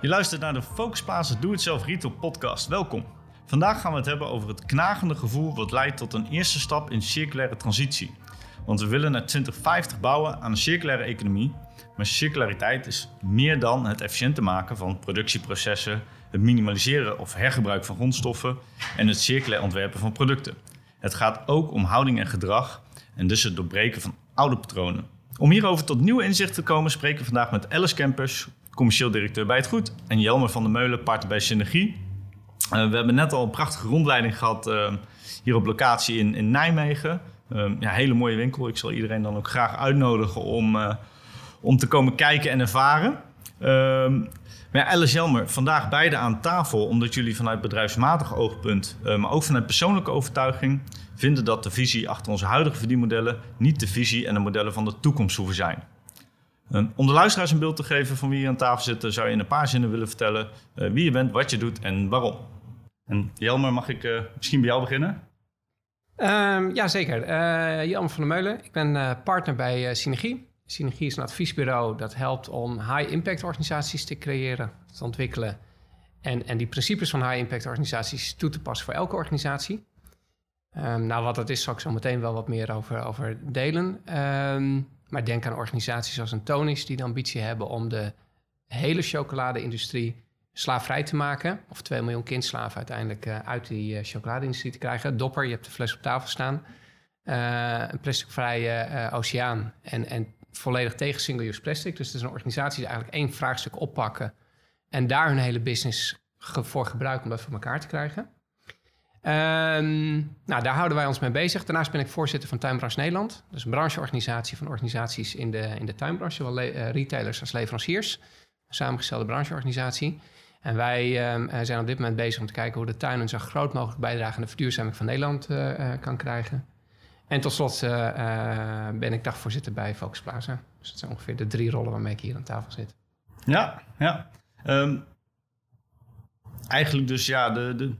Je luistert naar de Focusplaza Do It Self Retail podcast. Welkom. Vandaag gaan we het hebben over het knagende gevoel wat leidt tot een eerste stap in circulaire transitie. Want we willen naar 2050 bouwen aan een circulaire economie. Maar circulariteit is meer dan het efficiënter maken van productieprocessen, het minimaliseren of hergebruik van grondstoffen en het circulair ontwerpen van producten. Het gaat ook om houding en gedrag en dus het doorbreken van oude patronen. Om hierover tot nieuwe inzichten te komen spreken we vandaag met Alice Campers, commercieel directeur bij Het Goed, en Jelmer van der Meulen, partner bij Synergie. Uh, we hebben net al een prachtige rondleiding gehad uh, hier op locatie in, in Nijmegen. Uh, ja, hele mooie winkel. Ik zal iedereen dan ook graag uitnodigen om, om te komen kijken en ervaren. Ehm, maar ja, Alice Jelmer, vandaag beide aan tafel, omdat jullie vanuit bedrijfsmatig oogpunt, maar ook vanuit persoonlijke overtuiging, vinden dat de visie achter onze huidige verdienmodellen niet de visie en de modellen van de toekomst hoeven zijn. Um, om de luisteraars een beeld te geven van wie hier aan tafel zit, zou je in een paar zinnen willen vertellen uh, wie je bent, wat je doet en waarom. En Jelmer, mag ik uh, misschien bij jou beginnen? Um, ja, zeker. Jelmer van der Meulen. Ik ben partner bij Synergie. Synergie is een adviesbureau dat helpt om high-impact organisaties te creëren, te ontwikkelen. En, en die principes van high-impact organisaties toe te passen voor elke organisatie. Um, nou, wat dat is, zal ik zo meteen wel wat meer over, over delen. Um, maar denk aan organisaties als een Tonis die de ambitie hebben om de hele chocoladeindustrie slaafvrij te maken. Of 2 miljoen kindslaven uiteindelijk uh, uit die uh, chocoladeindustrie te krijgen. Dopper, je hebt de fles op tafel staan. Uh, een plasticvrije oceaan en, en volledig tegen single-use plastic. Dus het is een organisatie die eigenlijk één vraagstuk oppakken... en daar hun hele business voor gebruiken om dat voor elkaar te krijgen. Um, nou, daar houden wij ons mee bezig. Daarnaast ben ik voorzitter van Tuinbranche Nederland. Dat is een brancheorganisatie van organisaties in de, in de tuinbranche, zowel uh, retailers als leveranciers. Een samengestelde brancheorganisatie. En wij um, zijn op dit moment bezig om te kijken hoe de tuin een zo groot mogelijk bijdrage aan de verduurzaming van Nederland uh, kan krijgen. En tot slot ben ik dagvoorzitter bij Focus Plaza. Dus dat zijn ongeveer de drie rollen waarmee ik hier aan tafel zit. Ja, ja. Um, eigenlijk dus ja, de, de,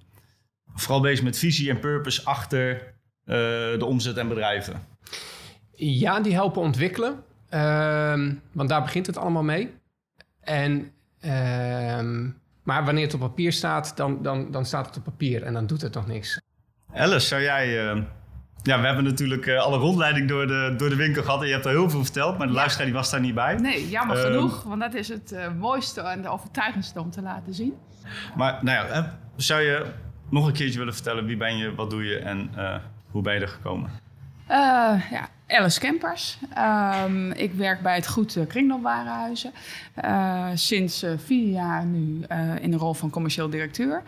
vooral bezig met visie en purpose achter uh, de omzet en bedrijven? Ja, die helpen ontwikkelen. Uh, want daar begint het allemaal mee. En, uh, maar wanneer het op papier staat, dan, dan, dan staat het op papier en dan doet het nog niks. Alice, zou jij... Uh, ja, we hebben natuurlijk uh, alle rondleiding door de, door de winkel gehad en je hebt er heel veel verteld, maar de ja. luisteraar die was daar niet bij. Nee, jammer ehm, genoeg, want dat is het mooiste en de overtuigendste om te laten zien. Maar nou ja, zou je nog een keertje willen vertellen wie ben je, wat doe je en uh, hoe ben je er gekomen? Uh, ja, Alice Kempers. Um, ik werk bij het Goed Kringloopwarenhuizen. Uh, sinds vier jaar nu in de rol van commercieel directeur.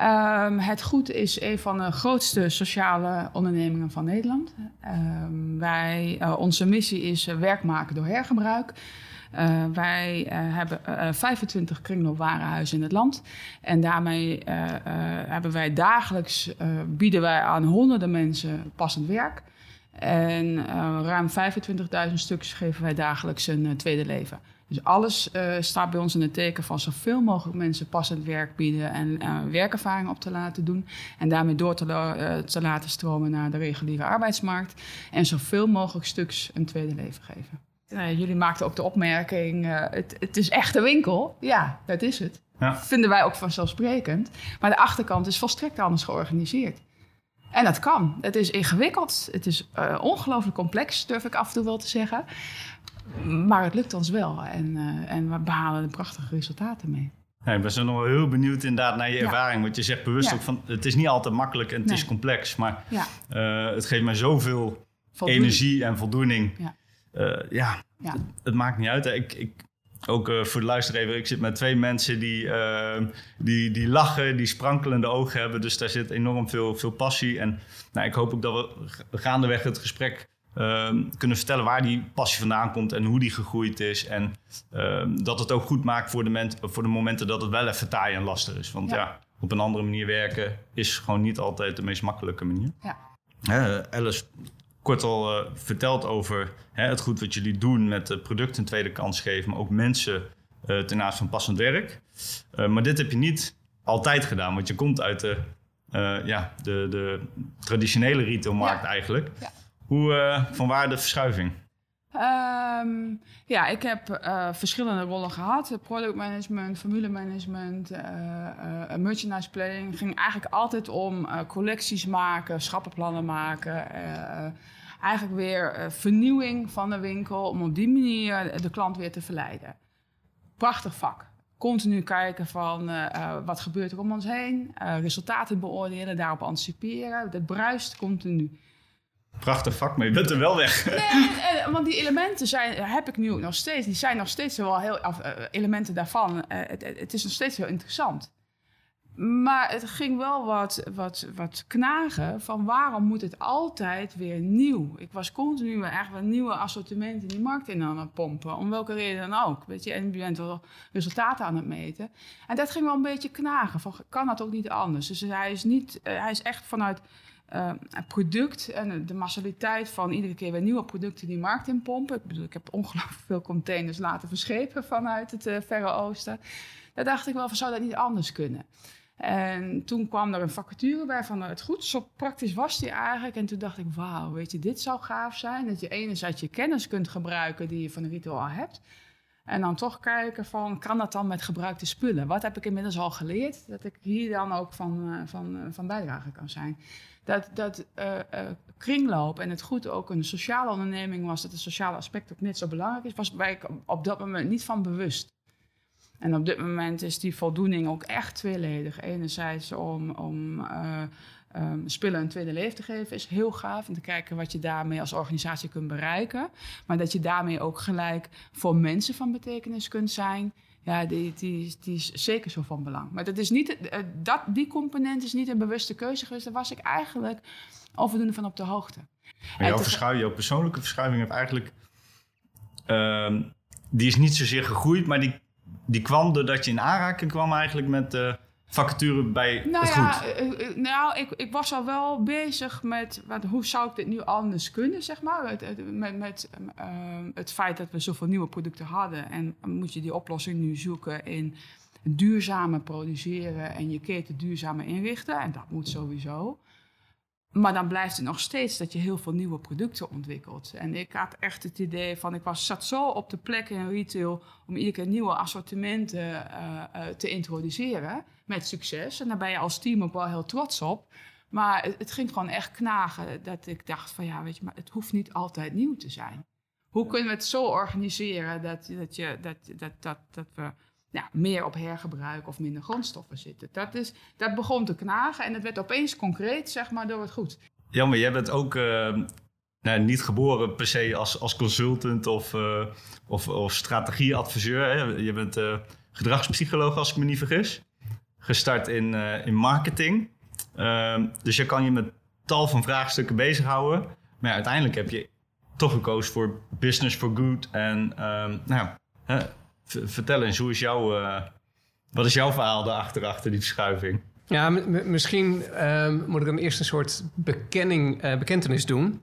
Um, het Goed is een van de grootste sociale ondernemingen van Nederland. Um, wij, onze missie is werk maken door hergebruik. Uh, wij uh, hebben uh, 25 kringloopwarenhuizen in het land. En daarmee hebben wij dagelijks, bieden wij aan honderden mensen passend werk. En ruim 25.000 stuks geven wij dagelijks een tweede leven. Dus alles staat bij ons in het teken van zoveel mogelijk mensen passend werk bieden en werkervaring op te laten doen. En daarmee door te, te laten stromen naar de reguliere arbeidsmarkt. En zoveel mogelijk stuks een tweede leven geven. Uh, jullie maakten ook de opmerking, uh, het, het, is echt een winkel. Ja, dat is het. Ja. Vinden wij ook vanzelfsprekend. Maar de achterkant is volstrekt anders georganiseerd. En dat kan. Het is ingewikkeld. Het is uh, ongelooflijk complex, durf ik af en toe wel te zeggen. Maar het lukt ons wel. En, en we behalen er prachtige resultaten mee. Ja, ik ben zo nog wel heel benieuwd inderdaad naar je ja. ervaring. Want je zegt bewust ja. ook van, het is niet altijd makkelijk en het nee. is complex. Maar het geeft mij zoveel voldoening. energie en voldoening. Uh, ja, ja. Het, het, maakt niet uit. Hè. Ik, ik, ook uh, voor de luisteraar even, ik zit met twee mensen die, uh, die, die lachen, die sprankelende ogen hebben. Dus daar zit enorm veel, veel passie. En nou, ik hoop ook dat we gaandeweg het gesprek kunnen vertellen waar die passie vandaan komt en hoe die gegroeid is. En dat het ook goed maakt voor de, voor de momenten dat het wel even taai en lastig is. Want ja. ja. op een andere manier werken is gewoon niet altijd de meest makkelijke manier. Ja. Alice, kort al uh, verteld over hè, het goed wat jullie doen met de producten een tweede kans geven, maar ook mensen uh, ten aanzien van passend werk. Uh, maar dit heb je niet altijd gedaan, want je komt uit de, ja, de, de traditionele retailmarkt ja. eigenlijk. Ja. Hoe, van waar de verschuiving? Ehm, ja, ik heb uh, verschillende rollen gehad. Product management, formule management, uh, uh, merchandise planning. ging eigenlijk altijd om collecties maken, schappenplannen maken. Eigenlijk weer vernieuwing van de winkel om op die manier de klant weer te verleiden. Prachtig vak. Continu kijken van wat gebeurt er om ons heen. resultaten beoordelen, daarop anticiperen. Dat bruist continu. Prachtig vak, maar je bent er wel weg. Nee, want die elementen zijn, heb ik nu nog steeds. Die zijn nog steeds wel heel, uh, elementen daarvan. Uh, het, het, is nog steeds heel interessant. Maar het ging wel wat, wat, wat knagen van waarom moet het altijd weer nieuw? Ik was continu een nieuwe assortimenten in die markt in aan het pompen. Om welke reden dan ook. Weet je, en je bent wel resultaten aan het meten. En dat ging wel een beetje knagen. Van, kan dat ook niet anders? Dus hij is, niet, uh, hij is echt vanuit uh, product en de massaliteit van iedere keer weer nieuwe producten die markt in pompen. Ik bedoel, ik heb ongelooflijk veel containers laten verschepen vanuit het uh, Verre Oosten. Daar dacht ik wel van, zou dat niet anders kunnen? En toen kwam er een vacature bij van het goed. Zo praktisch was die eigenlijk. En toen dacht ik, wauw, weet je, dit zou gaaf zijn. Dat je enerzijds je kennis kunt gebruiken die je van de retail al hebt. En dan toch kijken van, kan dat dan met gebruikte spullen? Wat heb ik inmiddels al geleerd? Dat ik hier dan ook van, uh, van, van bijdrage kan zijn dat, dat kringloop en het goed ook een sociale onderneming was, dat het sociale aspect ook net zo belangrijk is, was waar ik op dat moment niet van bewust. En op dit moment is die voldoening ook echt tweeledig. Enerzijds om, om uh, um, spullen een tweede leven te geven is heel gaaf. En te kijken wat je daarmee als organisatie kunt bereiken. Maar dat je daarmee ook gelijk voor mensen van betekenis kunt zijn ja, die, die, die is zeker zo van belang. Maar dat is niet, eh, dat, die component is niet een bewuste keuze geweest. Daar was ik eigenlijk onvoldoende van op de hoogte. Maar jouw, verschuiving, jouw persoonlijke verschuiving heeft eigenlijk... Uh, die is niet zozeer gegroeid, maar die, die kwam doordat je in aanraking kwam eigenlijk met... Uh, vacature bij nou het ja, goed? Eh, eh, nou, ik, ik was al wel bezig met wat, hoe zou ik dit nu anders kunnen, zeg maar. Met, met uh, het feit dat we zoveel nieuwe producten hadden. En moet je die oplossing nu zoeken in duurzamer produceren en je keten duurzamer inrichten. En dat moet sowieso. Maar dan blijft het nog steeds dat je heel veel nieuwe producten ontwikkelt. En ik had echt het idee van, ik was, zat zo op de plek in retail om iedere keer nieuwe assortimenten uh, uh, te introduceren met succes. En daar ben je als team ook wel heel trots op. Maar het, het, ging gewoon echt knagen dat ik dacht van ja, weet je, maar het hoeft niet altijd nieuw te zijn. Hoe kunnen we het zo organiseren dat, dat, je, dat, dat, dat, dat we ja, meer op hergebruik of minder grondstoffen zitten? Dat, is, dat begon te knagen en het werd opeens concreet, zeg maar, door het goed. Ja, maar jij bent ook uh, nou, niet geboren per se als, als consultant of, uh, of, of strategieadviseur. Hè? Je bent uh, gedragspsycholoog, als ik me niet vergis gestart in, in marketing. Uh, dus je kan je met tal van vraagstukken bezighouden. Maar uiteindelijk heb je toch gekozen voor business for good. En um, nou, vertel eens, hoe is jouw, uh, wat is jouw verhaal daarachter, achter die verschuiving? Ja, misschien um, moet ik dan eerst een soort bekenning, uh, bekentenis doen.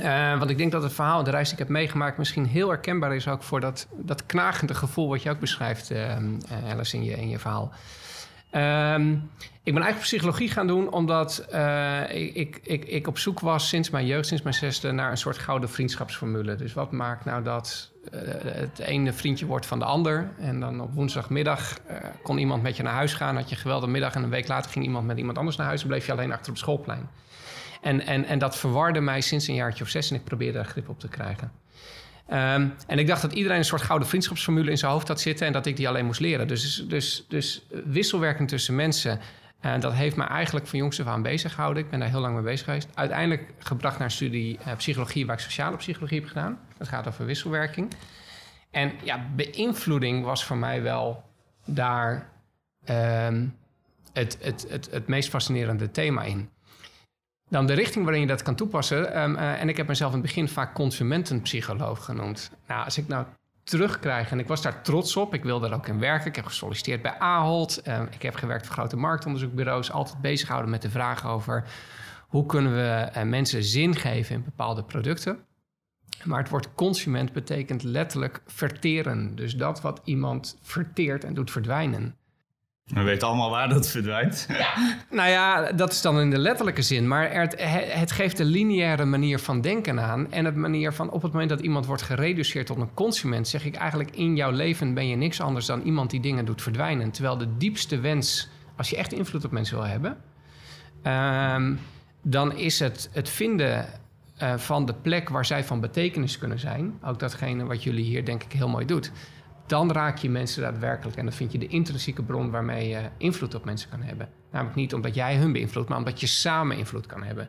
Uh, want ik denk dat het verhaal, de reis die ik heb meegemaakt, misschien heel herkenbaar is ook voor dat, dat knagende gevoel wat je ook beschrijft, uh, Alice, in je, in je verhaal. Um, ik ben eigenlijk psychologie gaan doen omdat ik, ik, ik op zoek was sinds mijn jeugd, sinds mijn zesde, naar een soort gouden vriendschapsformule. Dus wat maakt nou dat het ene vriendje wordt van de ander? En dan op woensdagmiddag uh, kon iemand met je naar huis gaan, had je een geweldige middag en een week later ging iemand met iemand anders naar huis en bleef je alleen achter op het schoolplein. En, en, en dat verwarde mij sinds een jaartje of zes en ik probeerde daar grip op te krijgen. Um, en ik dacht dat iedereen een soort gouden vriendschapsformule in zijn hoofd had zitten en dat ik die alleen moest leren. Dus, dus, dus wisselwerking tussen mensen, en dat heeft me eigenlijk van jongs af aan bezig gehouden. Ik ben daar heel lang mee bezig geweest. Uiteindelijk gebracht naar een studie uh, psychologie, waar ik sociale psychologie heb gedaan. Dat gaat over wisselwerking. En ja, beïnvloeding was voor mij wel daar um, het, het, het, het meest fascinerende thema in. Dan de richting waarin je dat kan toepassen. Um, uh, en ik heb mezelf in het begin vaak consumentenpsycholoog genoemd. Nou, als ik nou terugkrijg, en ik was daar trots op, ik wilde er ook in werken. Ik heb gesolliciteerd bij Ahold. Uh, ik heb gewerkt voor grote marktonderzoekbureaus. Altijd bezig gehouden met de vraag over hoe kunnen we uh, mensen zin geven in bepaalde producten. Maar het woord consument betekent letterlijk verteren. Dus dat wat iemand verteert en doet verdwijnen. We weten allemaal waar dat verdwijnt. Nou ja, dat is dan in de letterlijke zin. Maar het, het geeft de lineaire manier van denken aan. En het manier van op het moment dat iemand wordt gereduceerd tot een consument, zeg ik eigenlijk in jouw leven ben je niks anders dan iemand die dingen doet verdwijnen. Terwijl de diepste wens, als je echt invloed op mensen wil hebben, ehm, dan is het het vinden uh, van de plek waar zij van betekenis kunnen zijn. Ook datgene wat jullie hier denk ik heel mooi doet dan raak je mensen daadwerkelijk. En dan vind je de intrinsieke bron waarmee je invloed op mensen kan hebben. Namelijk niet omdat jij hun beïnvloedt, maar omdat je samen invloed kan hebben.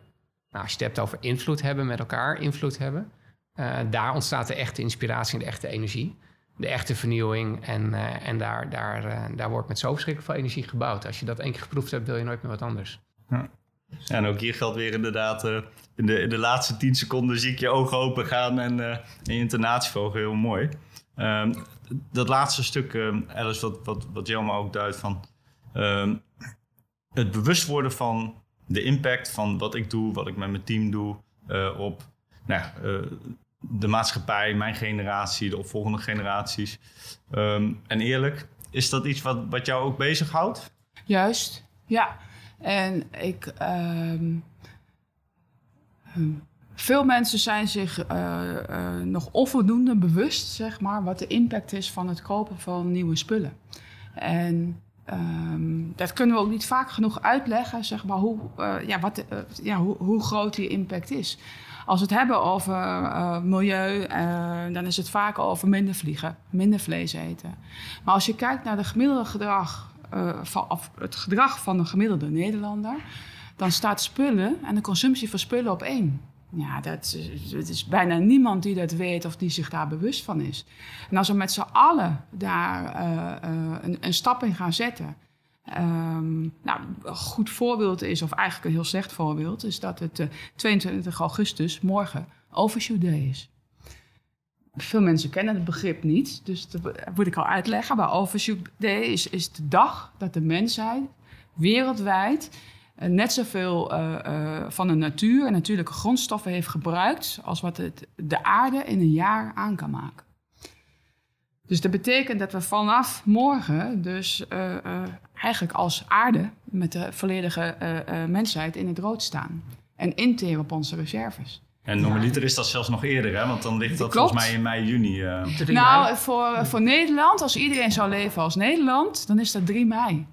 Nou, als je het hebt over invloed hebben, met elkaar invloed hebben, uh, daar ontstaat de echte inspiratie en de echte energie. De echte vernieuwing. En, uh, en daar, daar, uh, daar wordt met zo verschrikkelijk veel energie gebouwd. Als je dat één keer geproefd hebt, wil je nooit meer wat anders. Ja. En ook hier geldt weer inderdaad, in, de, in de laatste tien seconden zie ik je ogen open gaan en, en je intonatieverhogen heel mooi. Um, dat laatste stuk, um, Alice, wat, wat, wat Jelma ook duidt van um, het bewust worden van de impact van wat ik doe, wat ik met mijn team doe uh, op nou, uh, de maatschappij, mijn generatie, de opvolgende generaties. Um, en eerlijk, is dat iets wat, wat jou ook bezighoudt? Juist, ja. En ik. Veel mensen zijn zich uh, uh, nog onvoldoende bewust, zeg maar, wat de impact is van het kopen van nieuwe spullen. En um, dat kunnen we ook niet vaak genoeg uitleggen, zeg maar, hoe, uh, ja, wat, ja, hoe, hoe, groot die impact is. Als we het hebben over milieu, dan is het vaak over minder vliegen, minder vlees eten. Maar als je kijkt naar de gemiddelde gedrag, van, of het gedrag van de gemiddelde Nederlander, dan staat spullen en de consumptie van spullen op één. Ja, dat, het is bijna niemand die dat weet of die zich daar bewust van is. En als we met z'n allen daar uh, uh, een, een, stap in gaan zetten. Um, nou, een goed voorbeeld is, of eigenlijk een heel slecht voorbeeld, is dat het uh, 22 augustus morgen Overshoot Day is. Veel mensen kennen het begrip niet, dus dat moet ik al uitleggen. Maar Overshoot Day is, is de dag dat de mensheid wereldwijd net zoveel uh, uh, van de natuur en natuurlijke grondstoffen heeft gebruikt als wat het de aarde in een jaar aan kan maken. Dus dat betekent dat we vanaf morgen dus eigenlijk als aarde met de volledige mensheid in het rood staan. En interen op onze reserves. En normaliter is dat zelfs nog eerder, hè? want dan ligt dat Klopt. volgens mij in mei, juni. nou, voor, voor Nederland, als iedereen zou leven als Nederland, dan is dat 3 mei.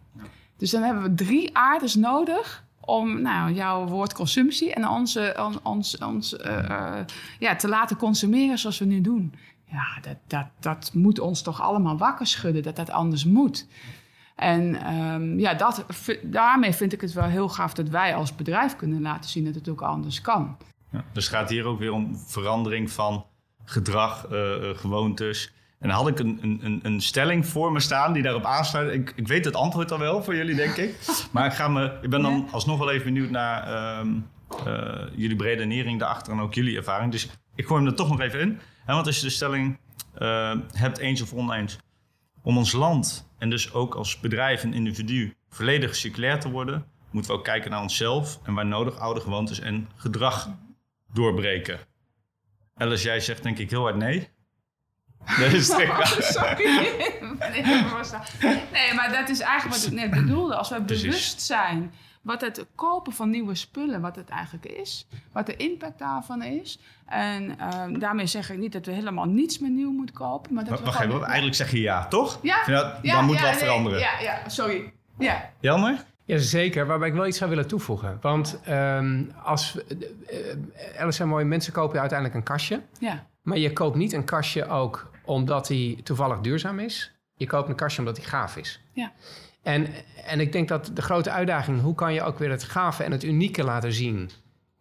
Dus dan hebben we drie aardes nodig om nou, jouw woord consumptie en onze, ons, ons uh, uh, ja, te laten consumeren zoals we nu doen. Ja, dat, dat, dat moet ons toch allemaal wakker schudden, dat dat anders moet. En um, ja, dat, daarmee vind ik het wel heel gaaf dat wij als bedrijf kunnen laten zien dat het ook anders kan. Ja, dus het gaat hier ook weer om verandering van gedrag, gewoontes. En dan had ik een, een, een stelling voor me staan die daarop aansluit. Ik, ik weet het antwoord al wel voor jullie, denk ik. Maar ik, ga me, ik ben dan alsnog wel even benieuwd naar um, uh, jullie redenering daarachter en ook jullie ervaring. Dus ik gooi hem er toch nog even in. He, want als je de stelling uh, hebt, eens of oneens, om ons land en dus ook als bedrijf en individu volledig circulair te worden, moeten we ook kijken naar onszelf en waar nodig oude gewoontes en gedrag doorbreken. Alice, jij zegt denk ik heel hard nee. Dat is oh, sorry. nee, maar dat is eigenlijk wat ik net bedoelde. Als we bewust zijn wat het kopen van nieuwe spullen, wat het eigenlijk is, wat de impact daarvan is. En um, daarmee zeg ik niet dat we helemaal niets meer nieuw moeten kopen. Maar dat Wacht even, eigenlijk zeg je ja, toch? Ja. Dat, ja dan moet wat nee, veranderen. Ja, ja, sorry. Ja. Jelmer? Jazeker, waarbij ik wel iets zou willen toevoegen. Want um, als, uh, Alice zei mooi, mensen kopen uiteindelijk een kastje. Ja. Maar je koopt niet een kastje ook omdat hij toevallig duurzaam is. Je koopt een kastje omdat hij gaaf is. Ja. En, en ik denk dat de grote uitdaging, hoe kan je ook weer het gave en het unieke laten zien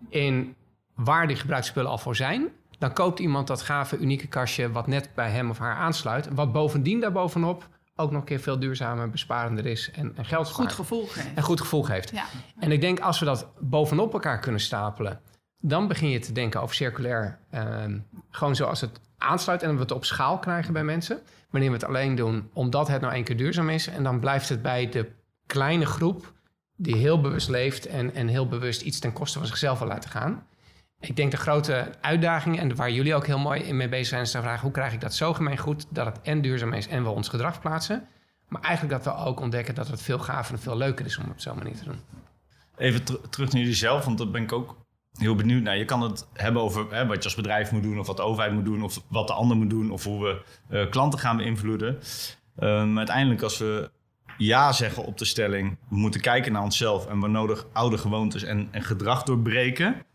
in waar die gebruiksspullen al voor zijn. Dan koopt iemand dat gave, unieke kastje wat net bij hem of haar aansluit. Wat bovendien daarbovenop ook nog een keer veel duurzamer, besparender is en, en geld Goed gevoel geeft. En goed gevoel geeft. Ja. En ik denk als we dat bovenop elkaar kunnen stapelen, dan begin je te denken over circulair. Uh, gewoon zoals het aansluit en we het op schaal krijgen bij mensen. Wanneer we het alleen doen omdat het nou één keer duurzaam is. En dan blijft het bij de kleine groep die heel bewust leeft en, en heel bewust iets ten koste van zichzelf wil laten gaan. Ik denk de grote uitdaging en waar jullie ook heel mooi in mee bezig zijn, is de vraag: hoe krijg ik dat zo gemeen goed dat het en duurzaam is en we ons gedrag plaatsen? Maar eigenlijk dat we ook ontdekken dat het veel gaver en veel leuker is om het op zo'n manier te doen. Even terug naar jullie zelf, want dat ben ik ook heel benieuwd naar. Je kan het hebben over hè, wat je als bedrijf moet doen, of wat de overheid moet doen, of wat de ander moet doen, of hoe we uh, klanten gaan beïnvloeden. Uh, maar uiteindelijk, als we ja zeggen op de stelling, we moeten kijken naar onszelf en we nodig oude gewoontes en, en gedrag doorbreken.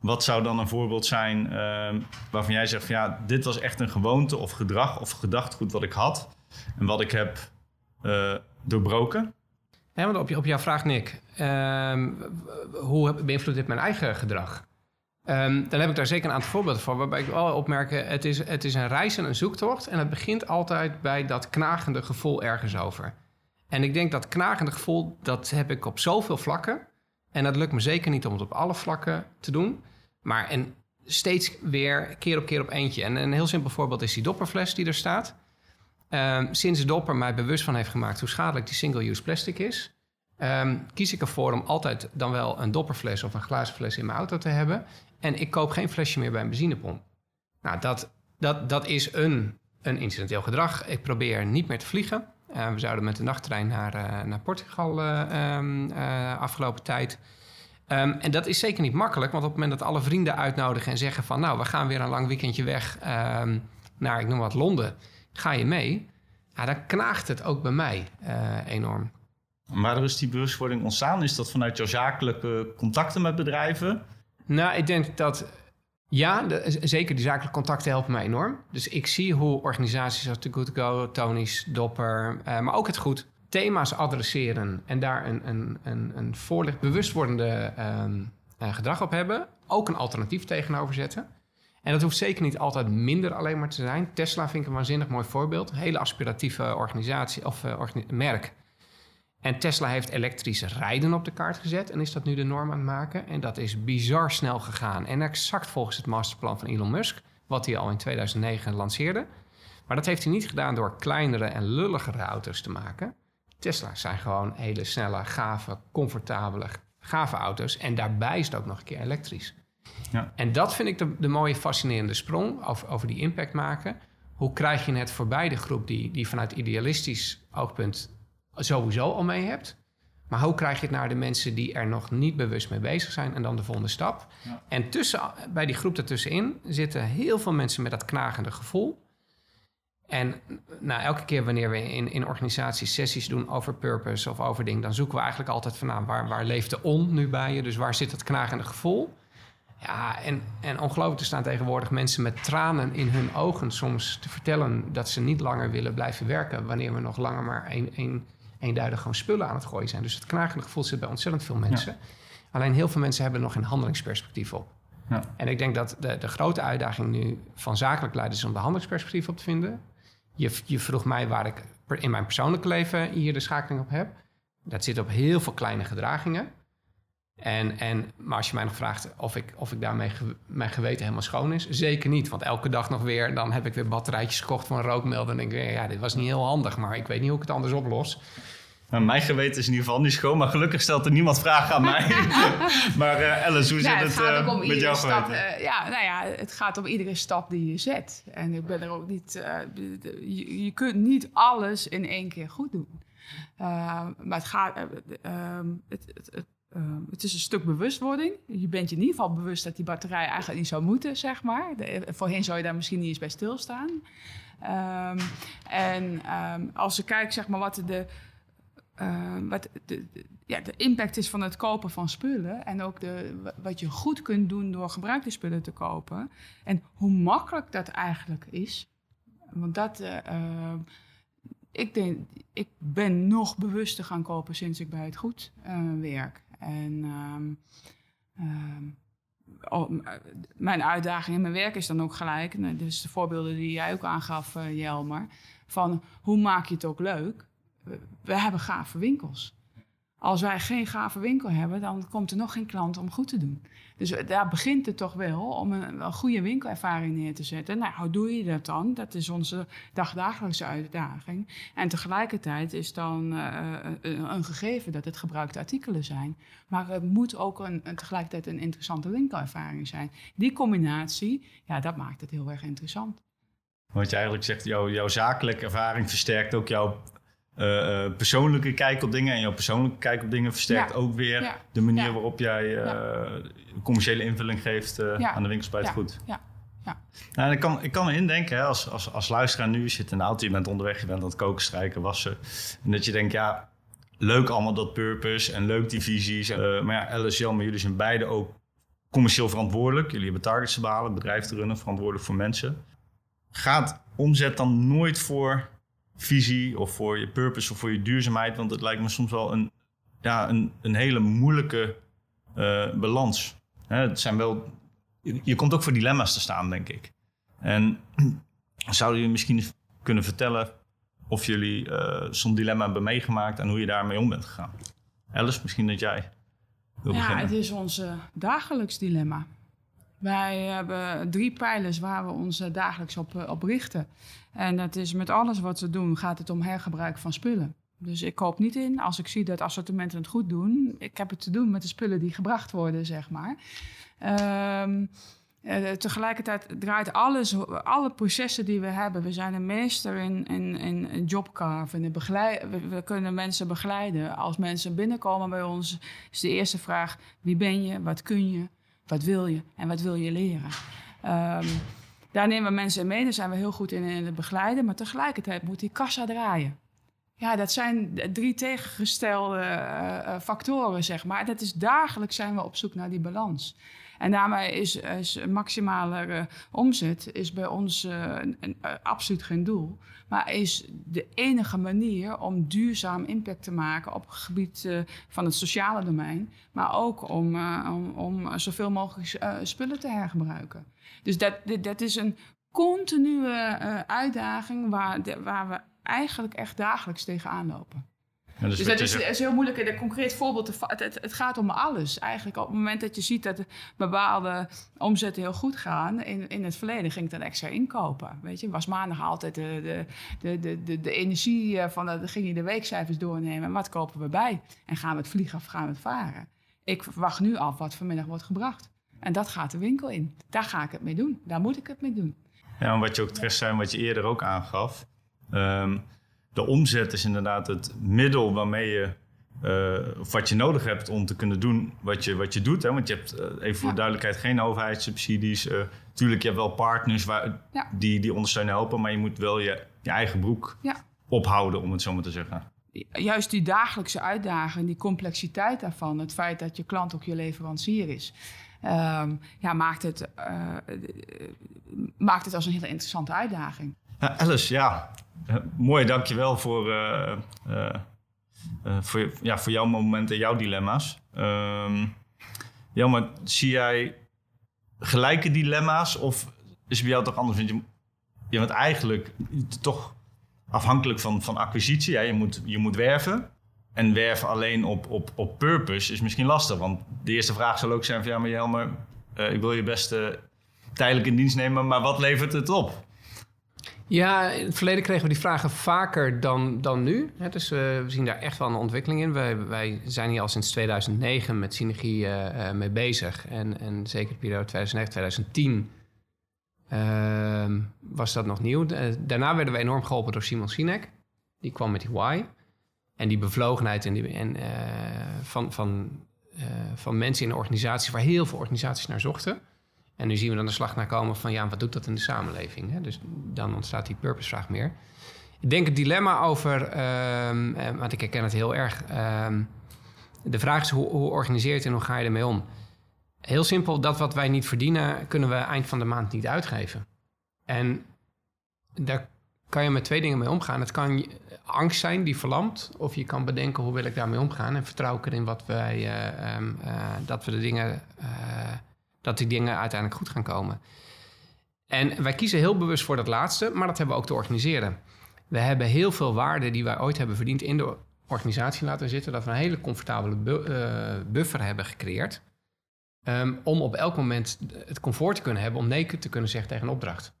Wat zou dan een voorbeeld zijn uh, waarvan jij zegt van ja, dit was echt een gewoonte of gedrag of gedachtgoed wat ik had en wat ik heb uh, doorbroken? Want op, op jouw vraag, Nick, uh, hoe beïnvloedt dit mijn eigen gedrag? Um, dan heb ik daar zeker een aantal voorbeelden van, waarbij ik wel opmerk, het is, het is een reis en een zoektocht en het begint altijd bij dat knagende gevoel ergens over. En ik denk dat knagende gevoel, dat heb ik op zoveel vlakken. En dat lukt me zeker niet om het op alle vlakken te doen. Maar en steeds weer keer op keer op eentje. En een heel simpel voorbeeld is die dopperfles die er staat. Um, sinds Dopper mij bewust van heeft gemaakt hoe schadelijk die single-use plastic is, um, kies ik ervoor om altijd dan wel een dopperfles of een glazen fles in mijn auto te hebben. En ik koop geen flesje meer bij een benzinepomp. Nou, dat, dat, dat is een, een incidenteel gedrag. Ik probeer niet meer te vliegen. Uh, we zouden met de nachttrein naar, uh, naar Portugal uh, afgelopen tijd. En dat is zeker niet makkelijk, want op het moment dat alle vrienden uitnodigen en zeggen van nou, we gaan weer een lang weekendje weg naar, ik noem wat, Londen Ga je mee? Ja, dan knaagt het ook bij mij uh, enorm. Waar is die bewustwording ontstaan? Is dat vanuit jouw zakelijke contacten met bedrijven? Nou, ik denk dat ja, de, zeker die zakelijke contacten helpen mij enorm. Dus ik zie hoe organisaties als The Good Go, Tony's, Dopper, uh, maar ook het goed thema's adresseren en daar een, een, een, een voorlicht bewustwordende uh, gedrag op hebben. Ook een alternatief tegenover zetten. En dat hoeft zeker niet altijd minder alleen maar te zijn. Tesla vind ik een waanzinnig mooi voorbeeld. Een hele aspiratieve organisatie of uh, merk. En Tesla heeft elektrisch rijden op de kaart gezet en is dat nu de norm aan het maken. En dat is bizar snel gegaan. En exact volgens het masterplan van Elon Musk, wat hij al in 2009 lanceerde. Maar dat heeft hij niet gedaan door kleinere en lulligere auto's te maken. Tesla's zijn gewoon hele snelle, gave, comfortabele, gave auto's. En daarbij is het ook nog een keer elektrisch. Ja. En dat vind ik de, de mooie, fascinerende sprong over, over die impact maken. Hoe krijg je het voorbij de groep die, die vanuit idealistisch oogpunt sowieso al mee hebt? Maar hoe krijg je het naar de mensen die er nog niet bewust mee bezig zijn en dan de volgende stap? Ja. En tussen, bij die groep ertussenin zitten heel veel mensen met dat knagende gevoel. En nou, elke keer wanneer we in, in organisaties sessies doen over purpose of over dingen, dan zoeken we eigenlijk altijd van nou, waar, waar leeft de on nu bij je? Dus waar zit het knagende gevoel? Ja, en, en ongelooflijk, er staan tegenwoordig mensen met tranen in hun ogen soms te vertellen dat ze niet langer willen blijven werken wanneer we nog langer maar een, een, eenduidig gewoon spullen aan het gooien zijn. Dus het knagende gevoel zit bij ontzettend veel mensen. Alleen heel veel mensen hebben er nog geen handelingsperspectief op. Ja. En ik denk dat de, de grote uitdaging nu van zakelijk leiders is om de handelingsperspectief op te vinden. Je, je vroeg mij waar ik in mijn persoonlijke leven hier de schakeling op heb. Dat zit op heel veel kleine gedragingen. En, en, maar als je mij nog vraagt of ik, of ik daarmee mijn geweten helemaal schoon is, zeker niet. Want elke dag nog weer, dan heb ik weer batterijtjes gekocht voor een rookmelder. En denk ik ja, dit was niet heel handig, maar ik weet niet hoe ik het anders oplos. Nou, mijn geweten is in ieder geval niet schoon, maar gelukkig stelt er niemand vragen aan mij. maar uh, Alice, hoe zit het, het uh, met jouw stap, uh, ja, nou ja, het gaat om iedere stap die je zet. En ik ben er ook niet... Je, je, kunt niet alles in één keer goed doen. maar het gaat... Ehm, het, het, Ehm, het is een stuk bewustwording. Je bent je in ieder geval bewust dat die batterij eigenlijk niet zou moeten, zeg maar. De, voorheen zou je daar misschien niet eens bij stilstaan. Um, en um, als ik kijk, zeg maar, wat de, wat de, ja, de impact is van het kopen van spullen. En ook de, wat je goed kunt doen door gebruikte spullen te kopen. En hoe makkelijk dat eigenlijk is. Want dat, uh, ik denk, ik ben nog bewuster gaan kopen sinds ik bij het goed uh, werk. En um, um, oh, mijn uitdaging in mijn werk is dan ook gelijk, nou, dus de voorbeelden die jij ook aangaf, uh, Jelmer, van hoe maak je het ook leuk? We, we hebben gave winkels. Als wij geen gave winkel hebben, dan komt er nog geen klant om goed te doen. Dus daar begint het toch wel om een, goede winkelervaring neer te zetten. Nou, hoe doe je dat dan? Dat is onze dagdagelijkse uitdaging. En tegelijkertijd is dan uh, een gegeven dat het gebruikte artikelen zijn. Maar het moet ook een, tegelijkertijd een interessante winkelervaring zijn. Die combinatie, ja, dat maakt het heel erg interessant. Wat je eigenlijk zegt, jouw, jouw zakelijke ervaring versterkt ook jouw eh, eh, persoonlijke kijk op dingen. En jouw persoonlijke kijk op dingen versterkt Ja. ook weer Ja. de manier Ja. waarop jij eh, commerciële invulling geeft aan de winkels bij het goed. Ja. Ja. Nou, ik, kan, ik kan me indenken, hè, als, als, als luisteraar nu, je zit in de auto, je bent onderweg, je bent aan het koken, strijken, wassen. En dat je denkt, ja, leuk allemaal dat purpose en leuk die visies. Maar ja, Alice, Jan, maar jullie zijn beide ook commercieel verantwoordelijk. Jullie hebben targets te behalen, bedrijf te runnen, verantwoordelijk voor mensen. Gaat omzet dan nooit voor visie of voor je purpose of voor je duurzaamheid? Want het lijkt me soms wel een, ja, een, een hele moeilijke eh, balans. Hè, het zijn wel, je, je komt ook voor dilemma's te staan, denk ik. En zouden jullie misschien kunnen vertellen of jullie eh, zo'n dilemma hebben meegemaakt en hoe je daarmee om bent gegaan? Alice, misschien dat jij wil Ja, beginnen. het is ons eh, dagelijks dilemma. Wij hebben drie pijlers waar we ons eh, dagelijks op, eh, op richten. En dat is met alles wat we doen, gaat het om hergebruik van spullen. Dus ik koop niet in als ik zie dat assortimenten het goed doen. Ik heb het te doen met de spullen die gebracht worden, zeg maar. Eh, tegelijkertijd draait alles, alle processen die we hebben. We zijn een meester in, in, in jobcarve. We kunnen mensen begeleiden. Als mensen binnenkomen bij ons, is de eerste vraag: wie ben je, wat kun je, wat wil je en wat wil je leren? Ehm, daar nemen we mensen mee, daar zijn we heel goed in, in het begeleiden. Maar tegelijkertijd moet die kassa draaien. Ja, dat zijn drie tegengestelde eh, eh, factoren, zeg maar. Dat is dagelijks zijn we op zoek naar die balans. En daarmee is, is maximale eh, omzet is bij ons eh, een- een- eh, absoluut geen doel. Maar is de enige manier om duurzaam impact te maken op het gebied van het sociale domein. Maar ook om, om, om zoveel mogelijk spullen te hergebruiken. Dus dat, dat is een continue uitdaging waar, waar we eigenlijk echt dagelijks tegenaan lopen. Ja, dus Dus dat je is, heel moeilijk. Een concreet voorbeeld. Het, het, het gaat om alles. Eigenlijk op het moment dat je ziet dat bepaalde omzetten heel goed gaan. In, in het verleden ging ik dan extra inkopen. Weet je, was maandag altijd de, de, de, de, de, de energie eh, van. Dan ging je de weekcijfers doornemen. En wat kopen we bij? En gaan we het vliegen of gaan we het varen? Ik wacht nu af wat vanmiddag wordt gebracht. En dat gaat de winkel in. Daar ga ik het mee doen. Daar moet ik het mee doen. Ja, en wat je ook terecht zei, wat je eerder ook aangaf. ehm, de omzet is inderdaad het middel waarmee je, eh, of wat je nodig hebt om te kunnen doen wat je, wat je doet. Hè? Want je hebt, eh, even voor Ja. duidelijkheid, geen overheidssubsidies. Eh tuurlijk, je hebt wel partners waar, Ja. die, die ondersteunen helpen, maar je moet wel je, je eigen broek Ja. ophouden, om het zo maar te zeggen. juist die dagelijkse uitdaging, die complexiteit daarvan, het feit dat je klant ook je leverancier is, ehm, ja, maakt, het, eh, eh, maakt het als een hele interessante uitdaging. Ja, Alice, ja, eh, mooi, dankjewel voor, eh eh, voor, ja, voor jouw momenten, jouw dilemma's. Ja, maar zie jij gelijke dilemma's of is het bij jou toch anders? Want je, je bent eigenlijk toch afhankelijk van, van acquisitie. Je, moet, je moet werven. En werven alleen op, op, op purpose is misschien lastig. Want de eerste vraag zal ook zijn van... ja, maar Jelmer, ik wil je best tijdelijk in dienst nemen... maar wat levert het op? Ja, in het verleden kregen we die vragen vaker dan, dan nu. Dus eh, we zien daar echt wel een ontwikkeling in. Wij, wij zijn hier al sinds 2009 met Synergie eh, eh, mee bezig. En, en zeker de periode 2009, 2010 ehm, was dat nog nieuw. Daarna werden we enorm geholpen door Simon Sinek. Die kwam met die why. En die bevlogenheid en die, en, van, van, van mensen in de organisatie... waar heel veel organisaties naar zochten. En nu zien we dan de slag naar komen van ja, wat doet dat in de samenleving? Hè? Dus dan ontstaat die purpose-vraag meer. Ik denk het dilemma over, eh, want ik herken het heel erg. ehm, de vraag is hoe, hoe organiseer je en hoe ga je ermee om? Heel simpel, dat wat wij niet verdienen, kunnen we eind van de maand niet uitgeven. En daar kan je met twee dingen mee omgaan. Het kan angst zijn die verlamt, of je kan bedenken hoe wil ik daarmee omgaan en vertrouw ik erin wat wij, eh, ehm, eh, dat we de dingen, dat die dingen uiteindelijk goed gaan komen. En wij kiezen heel bewust voor dat laatste, maar dat hebben we ook te organiseren. We hebben heel veel waarde die wij ooit hebben verdiend in de organisatie laten zitten, dat we een hele comfortabele eh, buffer hebben gecreëerd. ehm, om op elk moment het comfort te kunnen hebben om nee te kunnen zeggen tegen een opdracht.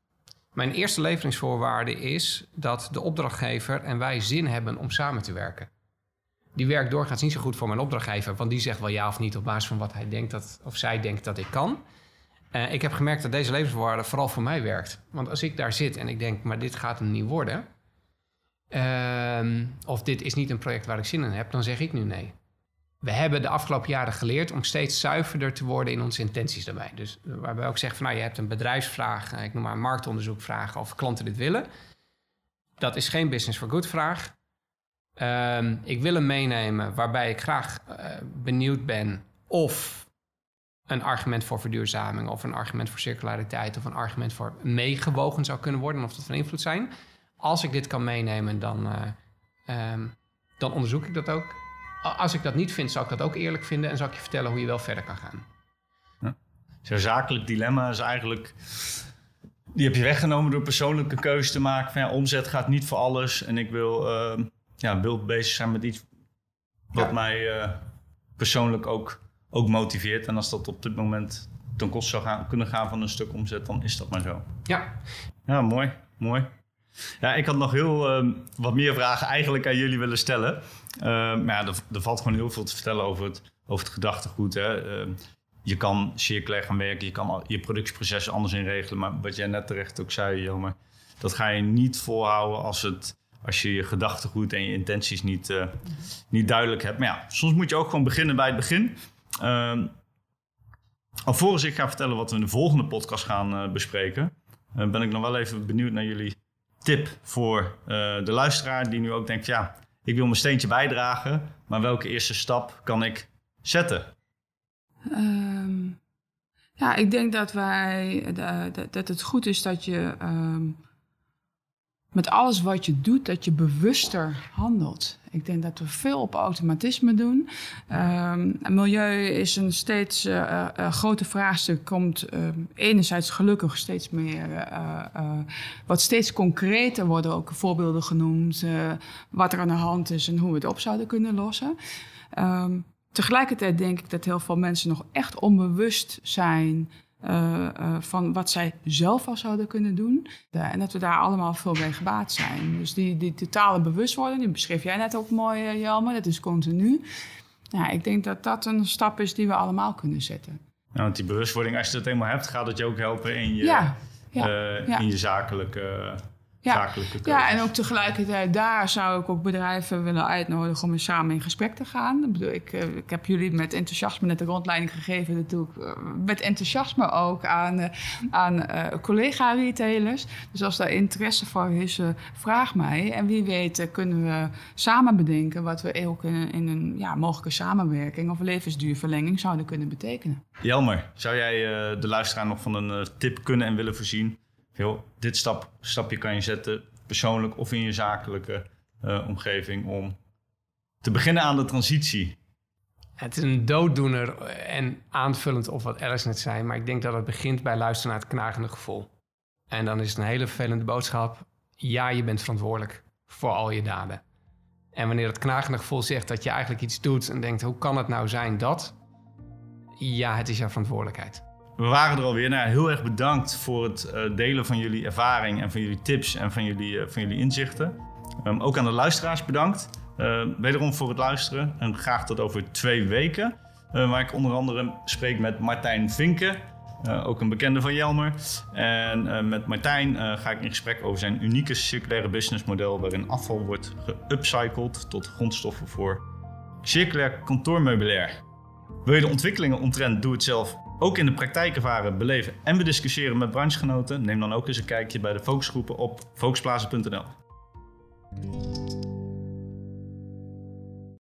Mijn eerste leveringsvoorwaarde is dat de opdrachtgever en wij zin hebben om samen te werken. Die werkt doorgaans niet zo goed voor mijn opdrachtgever, want die zegt wel ja of niet op basis van wat hij denkt dat, of zij denkt dat ik kan. Eh, ik heb gemerkt dat deze levensvoorwaarde vooral voor mij werkt. Want als ik daar zit en ik denk, maar dit gaat hem niet worden. ehm, of dit is niet een project waar ik zin in heb, dan zeg ik nu nee. We hebben de afgelopen jaren geleerd om steeds zuiverder te worden in onze intenties daarbij. Dus waarbij ook zeggen van nou, je hebt een bedrijfsvraag, ik noem maar een marktonderzoekvraag of klanten dit willen. Dat is geen business for good vraag. Ehm, ik wil hem meenemen waarbij ik graag uh, benieuwd ben of een argument voor verduurzaming of een argument voor circulariteit of een argument voor meegewogen zou kunnen worden of dat van invloed zijn. Als ik dit kan meenemen, dan, uh, um, dan onderzoek ik dat ook. Als ik dat niet vind, zou ik dat ook eerlijk vinden en zal ik je vertellen hoe je wel verder kan gaan. Ja. Zo'n zakelijk dilemma is eigenlijk. Die heb je weggenomen door persoonlijke keuze te maken. Van, ja, omzet gaat niet voor alles. En ik wil, uh, ja, wil bezig zijn met iets wat ja. mij uh, persoonlijk ook ook motiveert. En als dat op dit moment ten koste zou gaan, kunnen gaan van een stuk omzet, dan is dat maar zo. Ja. Ja, mooi. Mooi. Ja, ik had nog heel uh, wat meer vragen eigenlijk aan jullie willen stellen. Uh, maar ja, er, er, valt gewoon heel veel te vertellen over het, over het gedachtegoed. Hè. Uh, je kan circulair gaan werken, je kan je productieproces anders inregelen. Maar wat jij net terecht ook zei, Jelmer, dat ga je niet volhouden als, het, als je je gedachtegoed en je intenties niet, niet duidelijk hebt. Maar ja, soms moet je ook gewoon beginnen bij het begin. Uh, alvorens ik ga vertellen wat we in de volgende podcast gaan uh, bespreken, uh, ben ik nog wel even benieuwd naar jullie tip voor de luisteraar die nu ook denkt: ja, ik wil mijn steentje bijdragen, maar welke eerste stap kan ik zetten? Um, ja, ik denk dat wij dat het goed is dat je um, met alles wat je doet, dat je bewuster handelt. Ik denk dat we veel op automatisme doen. Um, milieu is een steeds uh, groter vraagstuk. Komt enerzijds gelukkig steeds meer, wat steeds concreter worden ook voorbeelden genoemd, wat er aan de hand is en hoe we het op zouden kunnen lossen. Um, tegelijkertijd denk ik dat heel veel mensen nog echt onbewust zijn uh, uh, van wat zij zelf al zouden kunnen doen. En dat we daar allemaal veel bij gebaat zijn. Dus die, die totale bewustwording, die beschreef jij net ook mooi, uh, Jelmer, dat is continu. Ja, ik denk dat dat een stap is die we allemaal kunnen zetten. Want die bewustwording, als je dat eenmaal hebt, gaat het je ook helpen in je, ja, ja, ja. In je zakelijke ja. Ja, en ook tegelijkertijd daar zou ik ook bedrijven willen uitnodigen om eens samen in gesprek te gaan. Ik, bedoel, ik, eh, ik heb jullie met enthousiasme net de rondleiding gegeven. Dat doe ik eh, met enthousiasme ook aan, uh, aan uh, collega-retailers. Dus als daar interesse voor is, vraag mij. En wie weet kunnen we samen bedenken wat we ook in, in een ja, mogelijke samenwerking of levensduurverlenging zouden kunnen betekenen. Jelmer, zou jij de luisteraar nog van een tip kunnen en willen voorzien? Heel, dit stap, stapje kan je zetten, persoonlijk of in je zakelijke uh, omgeving, om te beginnen aan de transitie. Het is een dooddoener en aanvullend op wat Alice net zei, maar ik denk dat het begint bij luisteren naar het knagende gevoel. En dan is het een hele vervelende boodschap. Ja, je bent verantwoordelijk voor al je daden. En wanneer het knagende gevoel zegt dat je eigenlijk iets doet en denkt: hoe kan het nou zijn dat? Ja, het is jouw verantwoordelijkheid. We waren er alweer. Nou, heel erg bedankt voor het uh, delen van jullie ervaring en van jullie tips en van jullie, uh, van jullie inzichten. Um, ook aan de luisteraars bedankt. Uh, wederom voor het luisteren en graag tot over twee weken. waar ik onder andere spreek met Martijn Vinken, ook een bekende van Jelmer. En met Martijn ga ik in gesprek over zijn unieke circulaire businessmodel waarin afval wordt geupcycled tot grondstoffen voor circulair kantoormeubilair. Wil je de ontwikkelingen omtrent Doe Het Zelf ook in de praktijk ervaren, beleven en we discussiëren met branchegenoten? Neem dan ook eens een kijkje bij de focusgroepen op focusplaza.nl.